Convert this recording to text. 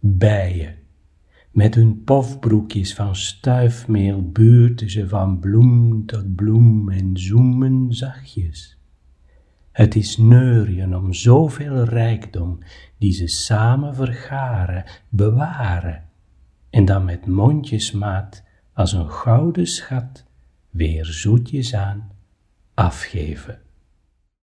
bijen. Met hun pofbroekjes van stuifmeel buurten ze van bloem tot bloem en zoemen zachtjes. Het is neurien om zoveel rijkdom die ze samen vergaren, bewaren en dan met mondjesmaat als een gouden schat weer zoetjes aan afgeven.